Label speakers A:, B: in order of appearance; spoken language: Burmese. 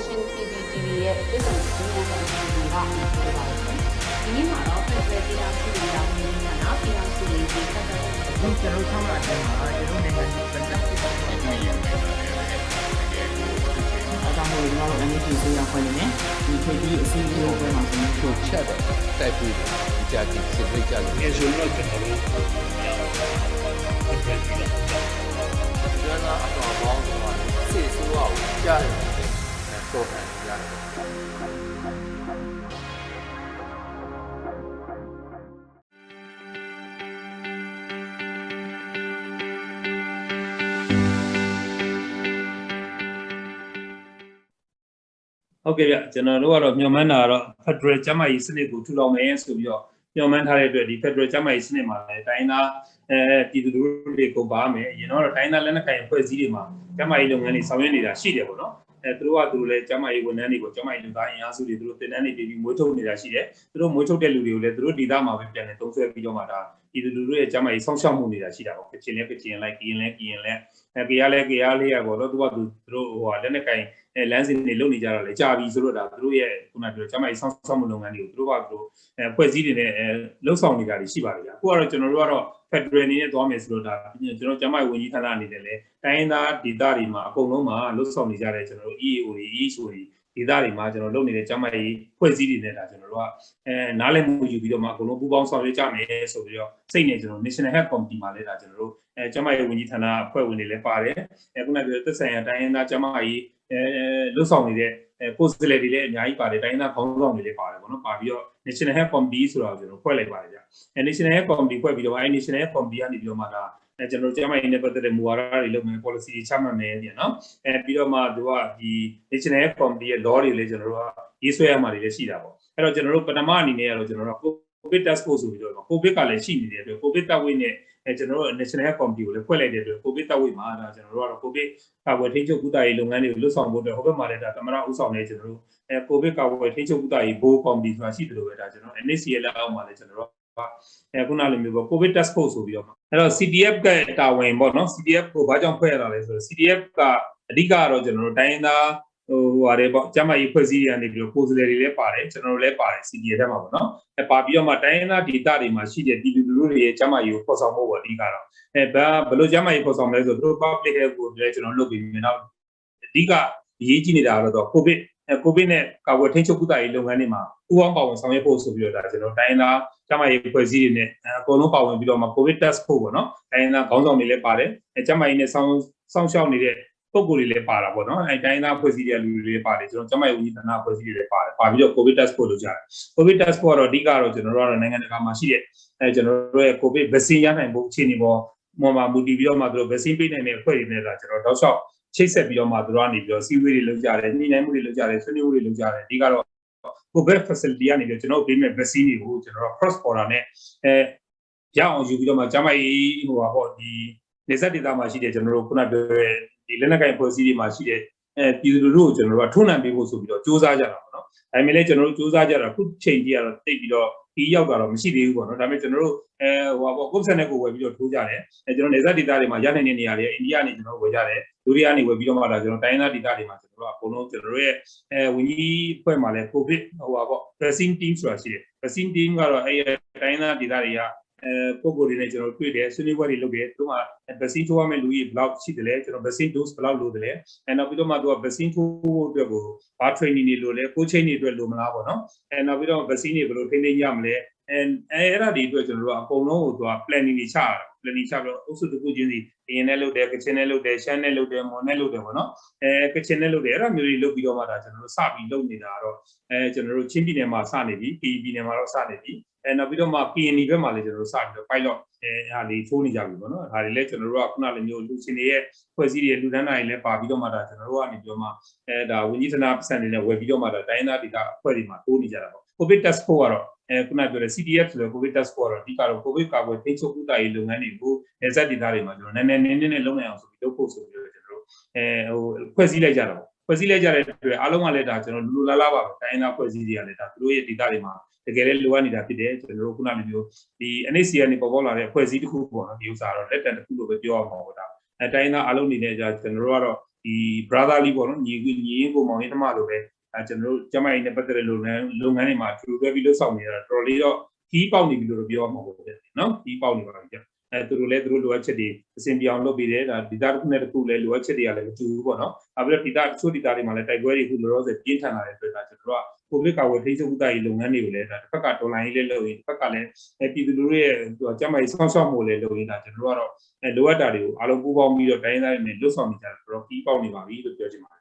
A: Nation CPTV ရဲ့ပြည်သူ့စီမံဆောင်ရွက်မှုကပြောပါမယ်။ဒီနေ့မှာတော့ Federal ပြည်ထောင်စုပြည်ထောင်စုနိုင်ငံကပြည်ထောင်စုရေးကြီးဆက်သွယ်မှု
B: ဒီကျွန်တော်ဆောင်းလာတဲ့မှာကျွန်တော်နိုင်ငံကြီးပြန်တက်ပြီးတော့ဒီနေ့ရပါတယ်
C: အဲဒါမျိုးကျွန်တော်တို့ NHS ဆေးရဖွဲ့နေတယ်ဒီခေတ်ကြီးအစီအစဉ်ပွဲမှာကျွန်တော်
D: တို့ချက်တော့တိုက်ပြီးတယ်ဒီကြတိစစ်ဖိတ်ကြလို့
E: အဲဆိုတော့ကျွန်တော်တို့ပြန်ပြီးတော့
D: ကျွမ်းသာအတော်ပေါင်းတော့စစ် ရတယ်
E: ဟုတ်ကဲ့ဗျကျွန်တော်တို့ကတော့ညှော်မှန်းတာကတော့ Federal ကျန်းမာရေးစနစ်ကိုထူထောင်မယ်ဆိုပြီးတော့ညှော်မှန်းထားတဲ့အတွက်ဒီ Federal ကျန်းမာရေးစနစ်မှာလည်းတိုင်းသားအဲပြည်သူလူထုတွေကိုပါမယ်အရင်တော့တိုင်းသားလက်နက်ကိုင်အဖွဲ့အစည်းတွေမှာကျန်းမာရေးလုပ်ငန်းတွေဆောင်ရွက်နေတာရှိတယ်ပေါ့နော် အဲသူတို့ကသူတို့လည်းကျန်းမာရေးဝန်ထမ်းတွေကိုကျန်းမာရေးလူသားအင်အားစုတွေသူတို့တင်တန်းနေပြီးပြီးမွေးထုတ်နေတာရှိတယ်သူတို့မွေးထုတ်တဲ့လူတွေကိုလည်းသူတို့ဒေသမှာပဲပြန်လည်သုံးစွဲပြီးတော့မှဒါ ပြည်သူလူထုရဲ့ကျန်းမာရေးစောင့်ရှောက်မှုနေတာရှိတာပေါ့ကချင်လည်းကချင်လိုက်ကရင်လည်းကရင်လည်းအဲကရလည်းကရလေးရပေါ့နော်သူကသူတို့ဟိုဟာလက်နက်ကိုင်အဲလမ်းစဉ်တွေလုပ်နေကြတာလေကြာပြီဆိုတော့ဒါသူတို့ရဲ့ခုနပြောကျမကြီးဆောင်းဆောင်းမှုလုပ်ငန်းတွေကိုသူတို့ကသူတို့အဲဖွဲ့စည်းတွေနဲ့အဲလှုပ်ဆောင်နေတာတွေရှိပါတယ်ဗျာအခုကတော့ကျွန်တော်တို့ကတော့ Federal အနေနဲ့သွားမယ်ဆိုတော့ဒါကျွန်တော်ကျမကြီးဝန်ကြီးဌာနအနေနဲ့လည်းတိုင်းရင်းသားဒေသတွေမှာအကုန်လုံးမှာလှုပ်ဆောင်နေကြတဲ့ကျွန်တော်တို့ EAO တွေ ESO တွေ ဒေသတွေမှာကျွန်တော်လုပ်နေတဲ့ကျမကြီးဖွဲ့စည်းတွေနဲ့ဒါကျွန်တော်တို့ကအဲနားလည်မှုယူပြီးတော့မှအကုန်လုံးပူးပေါင်းဆောင်ရွက်ကြမယ်ဆိုပြီးတော့စိတ်နဲ့ကျွန်တော် National Health Committee မှာလည်းဒါကျွန်တော်တို့အဲကျမကြီးဝန်ကြီးဌာနအဖွဲ့ဝင်တွေလည်းပါတယ်အဲခုနပြောသက်ဆိုင်ရာတိုင်းရင်းသားကျမကြီးအဲလွတ်ဆောင်နေတဲ့အဲကိုယ်စားလှယ်တွေလည်းအများကြီးပါတယ်တိုင်းသားခေါင်းဆောင်တွေလည်းပါတယ်ပေါ့နော်ပါပြီးတော့ National Health Committee ဆိုတာကိုကျွန်တော်ဖွဲ့လိုက်ပါတယ်ဗျအဲ National Health Committee ဖွဲ့ပြီးတော့အဲ National Health Committee ကနေပြီးတော့မှဒါ အဲကျွန်တော်တို့ကျန်းမာရေးနဲ့ပတ်သက်တဲ့မူဝါဒတွေလုပ်မယ် policy တွေချမှတ်မယ်ပြန်နော်အဲပြီးတော့မှသူကဒီ National Health Committee ရဲ့ law တွေလည်းကျွန်တော်တို့ကရေးဆွဲရမှာတွေလည်းရှိတာပေါ့အဲ့တော့ကျွန်တော်တို့ပထမအနေနဲ့ကတော့ကျွန်တော်တို့ COVID task force ဆိုပြီးတော့ COVID ကလည်းရှိနေတဲ့အတွက် COVID တပ်ဝိနဲ့အဲကျွန်တော်တို့ National Health Committee ကိုလည်းဖွဲ့လိုက်တဲ့အတွက် COVID တပ်ဝိမှာဒါကျွန်တော်တို့ကတော့ COVID ကာကွယ်ထိန်းချုပ်ကုသရေးလုပ်ငန်းတွေကိုလွတ်ဆောင်ဖို့အတွက်ဟိုဘက်မှာလည်းဒါသမရဥဆောင်နေကျွန်တော်တို့အဲကိုဗစ်ကာကွယ်ထိန်းချုပ်ကုသရေးဘိုးကော်မတီဆိုတာရှိတယ်လို့ပဲဒါကျွန်တော် NCA လက်အောက်မှာလည်းကျွန်တော်တို့ အဲခုနလိုမျိုးပေါ့ COVID task force ဆိုပြီးတော့အဲ့တော့ CDF ကတာဝန်ပေါ့နော် CDF ကိုဘာကြောင့်ဖွဲ့ရတာလဲဆိုတော့ CDF ကအဓိကတော့ကျွန်တော်တို့တိုင်းရင်းသားဟိုဟာတွေပေါ့ကျမကြီးဖွဲ့စည်းရနေပြီးတော့ကိုယ်စားလှယ်တွေလည်းပါတယ်ကျွန်တော်တို့လည်းပါတယ် CDF ထဲမှာပေါ့နော်အဲပါပြီးတော့မှတိုင်းရင်းသားဒေသတွေမှာရှိတဲ့ပြည်သူလူထုတွေရဲ့ကျမကြီးကိုဖော်ဆောင်ဖို့ပေါ့အဓိကတော့အဲဘာဘယ်လိုကျမကြီးဖော်ဆောင်မလဲဆိုတော့သူတို့ public health ကိုလည်းကျွန်တော်လုပ်ပြီးမယ်နောက်အဓိကအရေးကြီးနေတာကတော့ COVID အဲ COVID နဲ့ကာကွယ်ထိန်းချုပ်ကုသရေးလုပ်ငန်းတွေမှာပူးပေါင်းပါဝင်ဆောင်ရွက်ဖို့ဆိုပြီးတော့ဒါကျွန်တော်တိုင်းသားကျမရေးဖွဲ့စည်းတွေနဲ့အကုန်လုံးပါဝင်ပြီးတော့မှ COVID test ဖို့ပေါ့နော်တိုင်းသားခေါင်းဆောင်တွေလည်းပါတယ်အဲကျမရေးနဲ့ဆောင်းဆောင်းရှောက်နေတဲ့ပုံကိုယ်တွေလည်းပါတာပေါ့နော်အဲတိုင်းသားဖွဲ့စည်းတဲ့လူတွေလည်းပါတယ်ကျွန်တော်ကျမရေးဝန်ကြီးဌာနဖွဲ့စည်းတွေလည်းပါတယ်ပါပြီးတော့ COVID test ဖို့လုပ်ကြတယ် COVID test ဖို့ကတော့အဓိကတော့ကျွန်တော်တို့ကတော့နိုင်ငံတကာမှာရှိတဲ့အဲကျွန်တော်တို့ရဲ့ COVID vaccine ရနိုင်ဖို့အခြေအနေပေါ်မှာမူတည်ပြီးတော့မှသူတို့ vaccine ပေးနိုင်တဲ့အဖွဲ့တွေနဲ့ဒါကျွန်တော်တောက်လျှောက် ချိတ်ဆက်ပြီးတော့မှသူတို့ကနေပြီးတော့စီဝေးတွေလုပ်ကြတယ်ညှိနှိုင်းမှုတွေလုပ်ကြတယ်ဆွေးနွေးမှုတွေလုပ်ကြတယ်အဓိကတော့ COVID facility ကနေပြီးတော့ကျွန်တော်ပေးမဲ့ vaccine တွေကိုကျွန်တော် cross border နဲ့အဲရအောင်ယူပြီးတော့မှကျမကြီးဟိုပါပေါ့ဒီနေဆက်ဒေသမှာရှိတဲ့ကျွန်တော်တို့ခုနပြောတဲ့ဒီလက်နက်ကိုင်ဖွဲ့စည်းတွေမှာရှိတဲ့အဲပြည်သူလူထုကိုကျွန်တော်တို့ကထုံးနှံပေးဖို့ဆိုပြီးတော့စူးစမ်းကြတာပေါ့ နော်ဒါပေမဲ့လည်းကျွန်တော်တို့စူးစမ်းကြတာခုချိန်ကြီးကတော့တိတ်ပြီးတော့ဒီရောက်တာတော့မရှိသေးဘူးပေါ့နော်ဒါပေမဲ့ကျွန်တော်တို့အဲဟိုပါပေါ့ကိုယ်ဆက်နဲ့ကိုယ်ဝယ်ပြီးတော့ထိုးကြတယ်အဲကျွန်တော်နေဆက်ဒေသတွေမှာရနိုင်တဲ့နေရာတွေအိန္ဒိယကနေကျွန်တော်ဝယ်ကြတယ်လူတွေကနေဝယ်ပြီးတော့မှဒါကျွန်တော်တိုင်းသားဒေသတွေမှာကျွန်တော်တို့အကုန်လုံးကျွန်တော်တို့ရဲ့အဲဝင်းကြီးဖွဲ့မှာလဲကိုဗစ်ဟိုပါပေါ့ vaccine team ဆိုတာရှိတယ် vaccine team ကတော့အဲတိုင်းသားဒေသတွေက အဲပုံကိုယ်တွေနဲ့ကျွန်တော်တွေ့တယ်ဆွေးနွေးပွဲတွေလုပ်တယ်သူက vaccine ထိုးရမယ့်လူကြီးဘယ်လောက်ရှိတယ်လဲကျွန်တော် vaccine dose ဘယ်လောက်လိုတယ်လဲအဲနောက်ပြီးတော့မှသူက vaccine ထိုးဖို့အတွက်ကိုဘာ training တွေလိုလဲ coaching တွေအတွက်လိုမလားပေါ့နော်အဲနောက်ပြီးတော့ vaccine တွေဘယ်လိုထိန်းသိမ်းရမလဲအဲအဲအဲ့ဒါတွေအတွက်ကျွန်တော်တို့အကုန်လုံးကိုသူက planning တွေချရတာ planning ချပြီးတော့အုပ်စုတစ်ခုချင်းစီအရင်နဲ့လုပ်တယ်ကချင်နဲ့လုပ်တယ်ရှမ်းနဲ့လုပ်တယ်မွန်နဲ့လုပ်တယ်ပေါ့နော်အဲကချင်နဲ့လုပ်တယ်အဲ့ဒါမျိုးတွေလုပ်ပြီးတော့မှဒါကျွန်တော်တို့စပြီးလုပ်နေတာတော့အဲကျွန်တော်တို့ချင်းပြည်နယ်မှာစနေပြီပြည်ပြည်နယ်မှာတော့စနေပြီ အဲနောက်ပြီးတော့မှ PNI ဘက်မှာလည်းကျွန်တော်တို့စပြီးတော့ pilot အဲအားလေးထိုးနေကြပြီပေါ့နော်ဒါတွေလည်းကျွန်တော်တို့ကခုနလိုမျိုးလူချင်းတွေရဲ့ဖွဲ့စည်းတွေလူတန်းတိုင်းလည်းပါပြီးတော့မှဒါကျွန်တော်တို့ကနေပြီးတော့မှအဲဒါဝန်ကြီးဌာနပတ်စံတွေနဲ့ဝယ်ပြီးတော့မှဒါတိုင်းသားဒေသအဖွဲ့တွေမှာထိုးနေကြတာပေါ့ COVID test ဖို့ကတော့အဲခုနပြောတဲ့ CDF ဆိုတဲ့ COVID test ဖို့ကတော့အဓိကတော့ COVID ကာကွယ်ထိန်းချုပ်ကုသရေးလုပ်ငန်းတွေကိုနေဆက်ဒေသတွေမှာကျွန်တော်နည်းနည်းနည်းနည်းလုပ်နိုင်အောင်ဆိုပြီးလုပ်ဖို့ဆိုပြီးတော့ကျွန်တော်တို့အဲဟိုဖွဲ့စည်းလိုက်ကြတာပေါ့ဖွဲ့စည်းလိုက်ကြတဲ့အတွက်အားလုံးကလည်းဒါကျွန်တော်လူလာလာပါပဲတိုင်းသားဖွဲ့စည်းတွေကလည်းဒါသူတို့ရဲ့ဒေသတွေမှာ တကယ်လည်းလိုအပ်နေတာဖြစ်တယ်ကျွန်တော်တို့ခုနလိုမျိုးဒီ NHC ကနေပေါ်ပေါက်လာတဲ့ဖွဲ့စည်းတစ်ခုပေါ့နော်ဒီဥစ္စာတော့လက်တံတစ်ခုလို့ပဲပြောရမှာပေါ့ဒါအဲတိုင်းသားအားလုံးအနေနဲ့じゃကျွန်တော်တို့ကတော့ဒီ brotherly ပေါ့နော်ညီညီရင်ကိုမောင်ရင်တမလိုပဲအဲကျွန်တော်တို့ကျမကြီးနဲ့ပတ်သက်တဲ့လုပ်ငန်းလုပ်ငန်းတွေမှာထူထူပြီးလှုပ်ဆောင်နေတာတော်တော်လေးတော့ခီးပေါက်နေပြီလို့ပြောမှာပေါ့ဗျနော်ခီးပေါက်နေပါပြီဗျ အဲသူတို့လည်းသူတို့လိုအပ်ချက်တွေအစဉ်ပြောင်းလုပ်ပြီးတယ်ဒါဒီသားတစ်ခုနဲ့တစ်ခုလည်းလိုအပ်ချက်တွေကလည်းမတူဘူးပေါ့နော်အဲပြီးတော့ဒီသားတချို့ဒီသားတွေမှာလည်းတိုက်ပွဲတွေခုလောလောဆယ်ပြင်းထန်လာတဲ့အတွက်ဒါကျွန်တော်တို့ကကိုဗစ်ကာဝယ်ထိန်းချုပ်မှုတာရေးလုပ်ငန်းတွေကိုလည်းဒါတစ်ဖက်ကတော်လိုင်းလေးလုပ်ရင်တစ်ဖက်ကလည်းအဲပြည်သူလူထုရဲ့ဟိုကျမကြီးဆောင်းရှောက်မှုလည်းလုပ်ရင်ဒါကျွန်တော်တို့ကတော့အဲလိုအပ်တာတွေကိုအားလုံးပူးပေါင်းပြီးတော့တိုင်းသားတွေနဲ့လွတ်ဆောင်နေကြတယ်ဆိုတော့ပြီးပေါက်နေပါပြီလို့ပြောချင်ပါတယ်